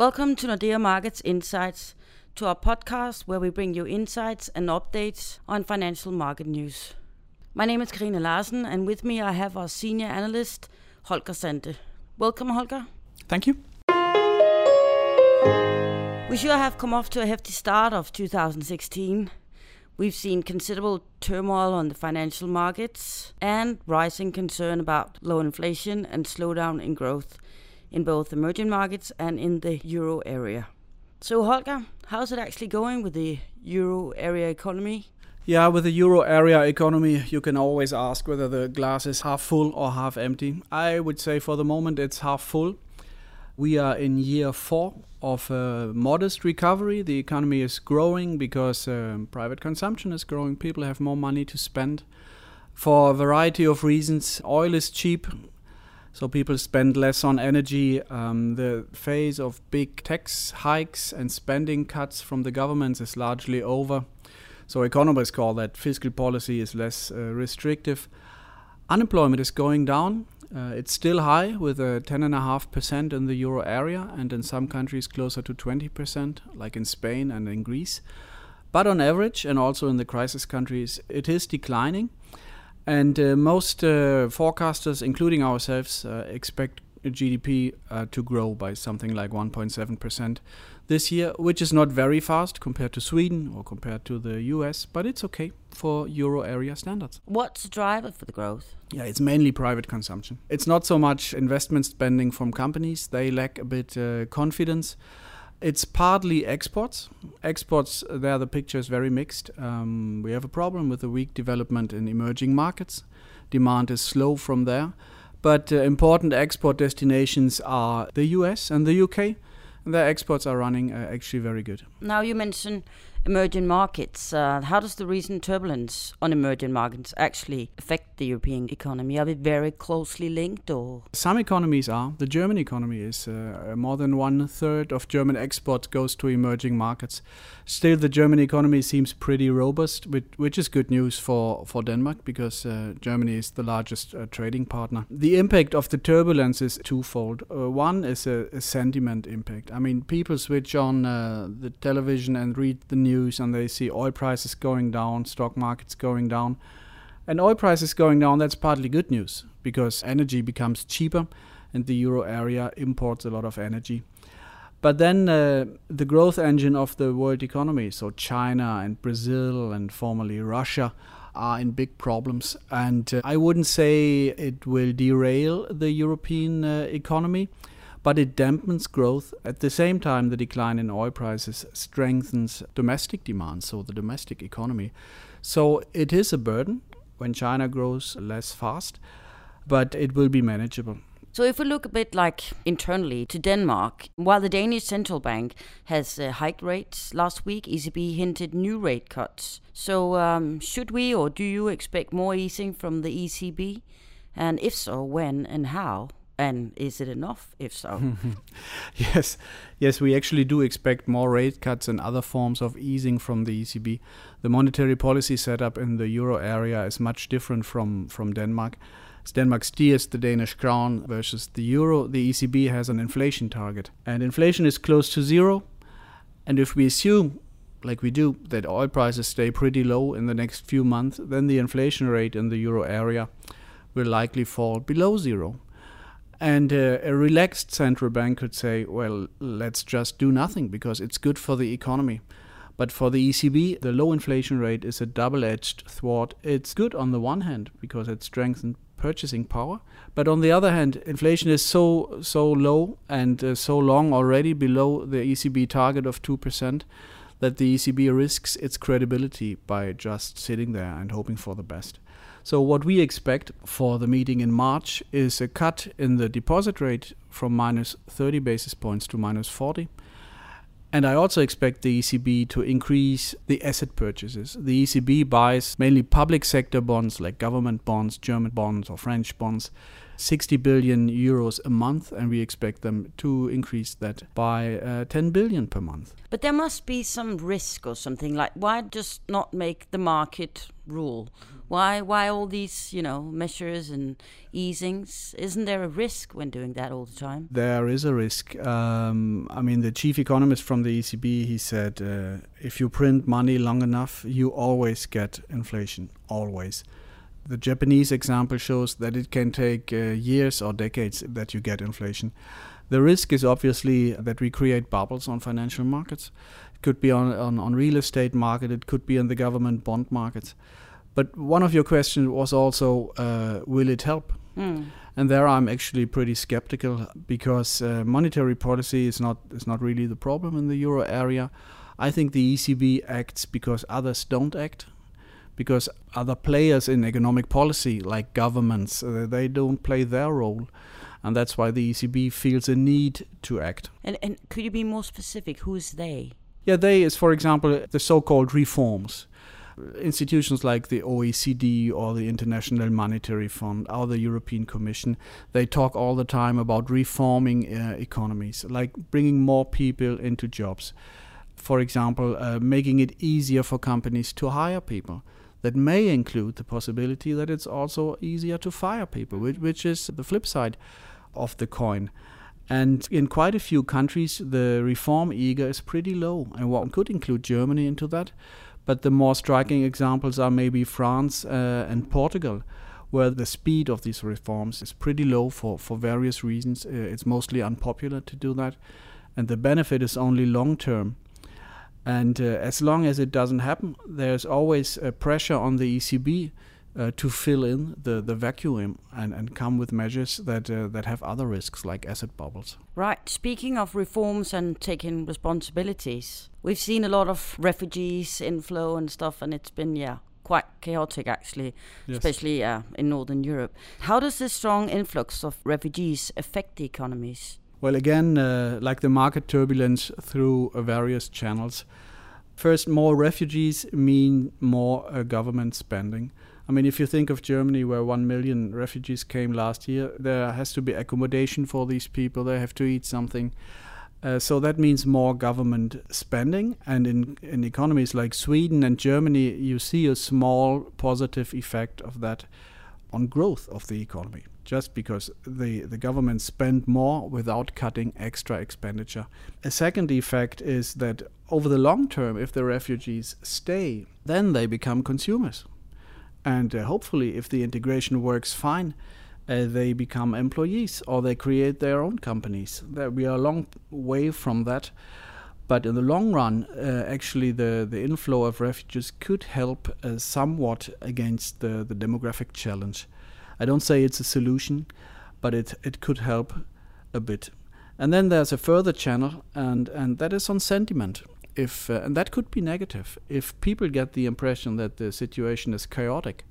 Welcome to Nordea Markets Insights, to our podcast where we bring you insights and updates on financial market news. My name is Karina Larsen, and with me I have our senior analyst, Holger Sandte. Welcome, Holger. Thank you. We sure have come off to a hefty start of 2016. We've seen considerable turmoil on the financial markets and rising concern about low inflation and slowdown in growth in both emerging markets and in the euro area. So, Holger, how's it actually going with the euro area economy? Yeah, with the euro area economy, you can always ask whether the glass is half full or half empty. I would say for the moment it's half full. We are in year four of a modest recovery. The economy is growing because um, private consumption is growing. People have more money to spend for a variety of reasons. Oil is cheap, so people spend less on energy. Um, the phase of big tax hikes and spending cuts from the governments is largely over. So economists call that fiscal policy is less uh, restrictive. Unemployment is going down. Uh, it's still high with a 10.5% in the euro area and in some countries closer to 20%, like in Spain and in Greece. But on average, and also in the crisis countries, it is declining. And uh, most uh, forecasters, including ourselves, uh, expect GDP uh, to grow by something like 1.7% this year, which is not very fast compared to Sweden or compared to the US, but it's okay for euro area standards. What's the driver for the growth? Yeah, it's mainly private consumption. It's not so much investment spending from companies, they lack a bit uh, confidence. It's partly exports. Exports, there the picture is very mixed. Um, we have a problem with the weak development in emerging markets. Demand is slow from there. But uh, important export destinations are the US and the UK. And their exports are running uh, actually very good. Now, you mentioned emerging markets. Uh, how does the recent turbulence on emerging markets actually affect the European economy? Are we very closely linked, or some economies are? The German economy is uh, more than one third of German exports goes to emerging markets. Still, the German economy seems pretty robust, which, which is good news for for Denmark because uh, Germany is the largest uh, trading partner. The impact of the turbulence is twofold. Uh, one is a, a, sentiment impact. I mean, people switch on uh, the television and read the news news and they see oil prices going down, stock markets going down. And oil prices going down, that's partly good news because energy becomes cheaper and the euro area imports a lot of energy. But then uh, the growth engine of the world economy, so China and Brazil and formerly Russia, are in big problems. And uh, I wouldn't say it will derail the European uh, economy but it dampens growth. At the same time, the decline in oil prices strengthens domestic demand, so the domestic economy. So it is a burden when China grows less fast, but it will be manageable. So, if we look a bit like internally to Denmark, while the Danish central bank has uh, hiked rates last week, ECB hinted new rate cuts. So, um, should we or do you expect more easing from the ECB? And if so, when and how? And is it enough, if so? yes, yes, we actually do expect more rate cuts and other forms of easing from the ECB. The monetary policy setup in the euro area is much different from, from Denmark. As Denmark steers the Danish crown versus the euro, the ECB has an inflation target. And inflation is close to zero. And if we assume, like we do, that oil prices stay pretty low in the next few months, then the inflation rate in the euro area will likely fall below zero. And uh, a relaxed central bank could say, well, let's just do nothing because it's good for the economy. But for the ECB, the low inflation rate is a double edged sword. It's good on the one hand because it strengthens purchasing power. But on the other hand, inflation is so so low and uh, so long already below the ECB target of 2% that the ECB risks its credibility by just sitting there and hoping for the best. So, what we expect for the meeting in March is a cut in the deposit rate from minus 30 basis points to minus 40. And I also expect the ECB to increase the asset purchases. The ECB buys mainly public sector bonds like government bonds, German bonds, or French bonds 60 billion euros a month, and we expect them to increase that by uh, 10 billion per month. But there must be some risk or something like why just not make the market rule. Why why all these you know measures and easings? Isn't there a risk when doing that all the time? There is a risk. Um, I mean, the chief economist from the ECB he said, uh, if you print money long enough, you always get inflation. Always. The Japanese example shows that it can take uh, years or decades that you get inflation. The risk is obviously that we create bubbles on financial markets. It could be on, on, on real estate market. It could be in the government bond markets. But one of your questions was also, uh, will it help? Mm. And there I'm actually pretty skeptical because uh, monetary policy is not is not really the problem in the euro area. I think the ECB acts because others don't act, because other players in economic policy, like governments, uh, they don't play their role and that's why the ECB feels a need to act. And, and could you be more specific? Who's they? Yeah, they is, for example, the so called reforms. Institutions like the OECD or the International Monetary Fund or the European Commission, they talk all the time about reforming uh, economies, like bringing more people into jobs. For example, uh, making it easier for companies to hire people that may include the possibility that it's also easier to fire people, which, which is the flip side of the coin. And in quite a few countries, the reform eager is pretty low, and one could include Germany into that. But the more striking examples are maybe France uh, and Portugal, where the speed of these reforms is pretty low for, for various reasons. Uh, it's mostly unpopular to do that, and the benefit is only long term. And uh, as long as it doesn't happen, there's always a pressure on the ECB uh, to fill in the, the vacuum and, and come with measures that uh, that have other risks like asset bubbles. Right. Speaking of reforms and taking responsibilities, we've seen a lot of refugees inflow and stuff, and it's been yeah quite chaotic actually, yes. especially uh, in northern Europe. How does this strong influx of refugees affect the economies? Well, again, uh, like the market turbulence through uh, various channels. First, more refugees mean more uh, government spending. I mean, if you think of Germany, where one million refugees came last year, there has to be accommodation for these people. They have to eat something. Uh, so that means more government spending. And in, in economies like Sweden and Germany, you see a small positive effect of that on growth of the economy, just because the, the government spend more without cutting extra expenditure. A second effect is that over the long term, if the refugees stay, then they become consumers. And uh, hopefully, if the integration works fine, uh, they become employees or they create their own companies. That we are a long way from that. But in the long run, uh, actually, the, the inflow of refugees could help uh, somewhat against the, the demographic challenge. I don't say it's a solution, but it, it could help a bit. And then there's a further channel, and, and that is on sentiment if uh, and that could be negative. If people get the impression that the situation is chaotic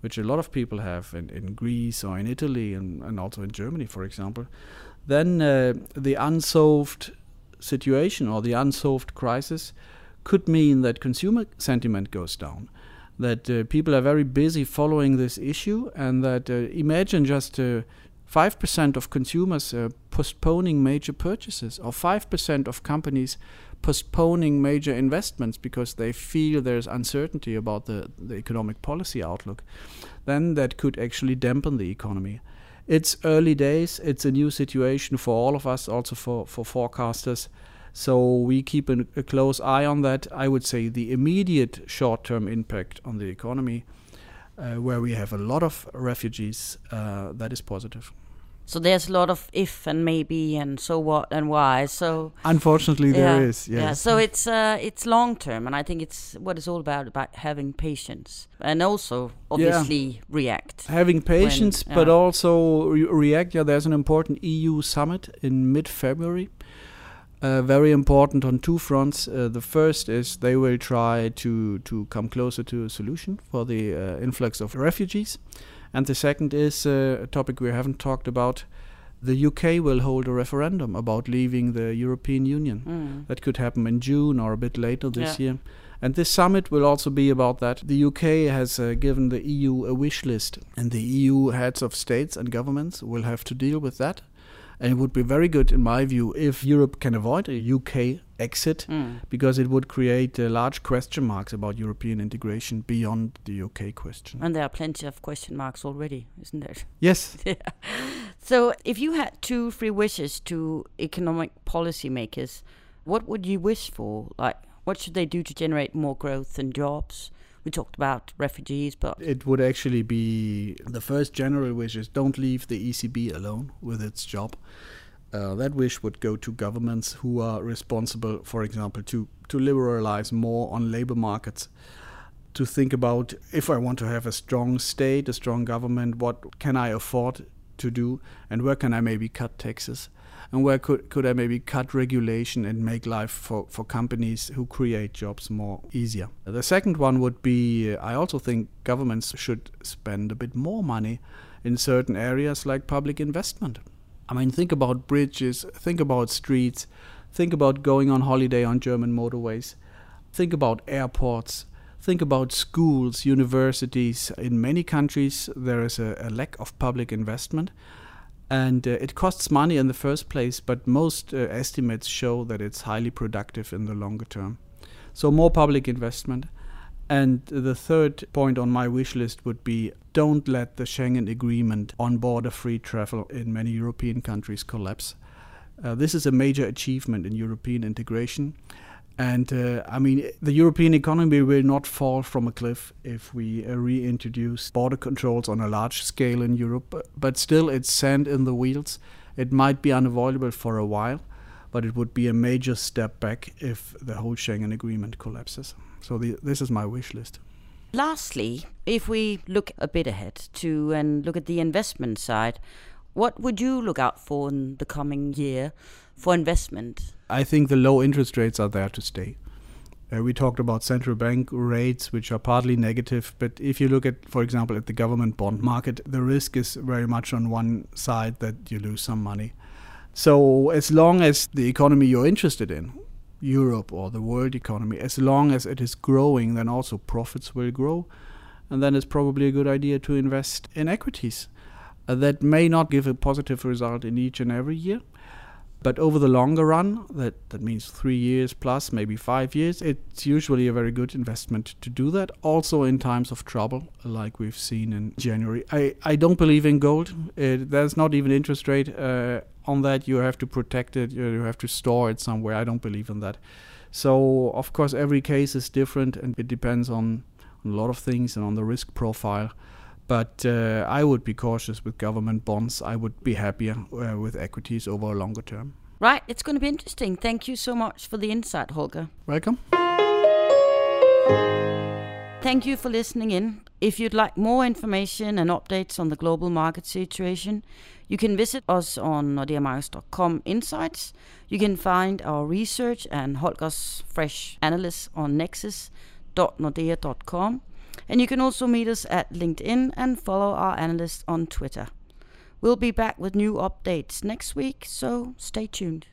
which a lot of people have in, in Greece or in Italy and, and also in Germany for example then uh, the unsolved situation or the unsolved crisis could mean that consumer sentiment goes down that uh, people are very busy following this issue and that uh, imagine just 5% uh, of consumers uh, postponing major purchases or 5% of companies postponing major investments because they feel there's uncertainty about the, the economic policy outlook, then that could actually dampen the economy. It's early days, it's a new situation for all of us, also for, for forecasters. So we keep a, a close eye on that. I would say the immediate short term impact on the economy, uh, where we have a lot of refugees, uh, that is positive. So there's a lot of if and maybe and so what and why. So unfortunately, yeah, there is. Yes. Yeah. So it's uh, it's long term, and I think it's what it's all about about having patience and also obviously yeah. react. Having patience, when, but also re react. Yeah, there's an important EU summit in mid February. Uh, very important on two fronts. Uh, the first is they will try to to come closer to a solution for the uh, influx of refugees. And the second is uh, a topic we haven't talked about. The UK will hold a referendum about leaving the European Union. Mm. That could happen in June or a bit later this yeah. year. And this summit will also be about that. The UK has uh, given the EU a wish list, and the EU heads of states and governments will have to deal with that. And it would be very good, in my view, if Europe can avoid a UK exit, mm. because it would create uh, large question marks about European integration beyond the UK question. And there are plenty of question marks already, isn't there? Yes. yeah. So, if you had two free wishes to economic policymakers, what would you wish for? Like, what should they do to generate more growth and jobs? We talked about refugees, but it would actually be the first general wish is don't leave the ECB alone with its job. Uh, that wish would go to governments who are responsible, for example, to, to liberalize more on labor markets, to think about if I want to have a strong state, a strong government, what can I afford to do, and where can I maybe cut taxes, and where could, could I maybe cut regulation and make life for, for companies who create jobs more easier. The second one would be uh, I also think governments should spend a bit more money in certain areas like public investment. I mean, think about bridges, think about streets, think about going on holiday on German motorways, think about airports, think about schools, universities. In many countries, there is a, a lack of public investment. And uh, it costs money in the first place, but most uh, estimates show that it's highly productive in the longer term. So, more public investment. And the third point on my wish list would be don't let the Schengen Agreement on border free travel in many European countries collapse. Uh, this is a major achievement in European integration. And uh, I mean, the European economy will not fall from a cliff if we uh, reintroduce border controls on a large scale in Europe. But still, it's sand in the wheels. It might be unavoidable for a while, but it would be a major step back if the whole Schengen Agreement collapses. So the, this is my wish list. Lastly, if we look a bit ahead to and look at the investment side, what would you look out for in the coming year for investment? I think the low interest rates are there to stay. Uh, we talked about central bank rates, which are partly negative, but if you look at, for example, at the government bond market, the risk is very much on one side that you lose some money. So, as long as the economy you're interested in, Europe or the world economy, as long as it is growing, then also profits will grow. And then it's probably a good idea to invest in equities. Uh, that may not give a positive result in each and every year. But over the longer run, that, that means three years plus, maybe five years, it's usually a very good investment to do that. Also in times of trouble, like we've seen in January. I, I don't believe in gold. It, there's not even interest rate uh, on that. You have to protect it. You have to store it somewhere. I don't believe in that. So of course, every case is different, and it depends on, on a lot of things and on the risk profile. But uh, I would be cautious with government bonds. I would be happier uh, with equities over a longer term. Right, it's going to be interesting. Thank you so much for the insight, Holger. Welcome. Thank you for listening in. If you'd like more information and updates on the global market situation, you can visit us on nordeamarkets.com insights. You can find our research and Holger's fresh analysis on nexus.nordea.com. And you can also meet us at LinkedIn and follow our analysts on Twitter. We'll be back with new updates next week, so stay tuned.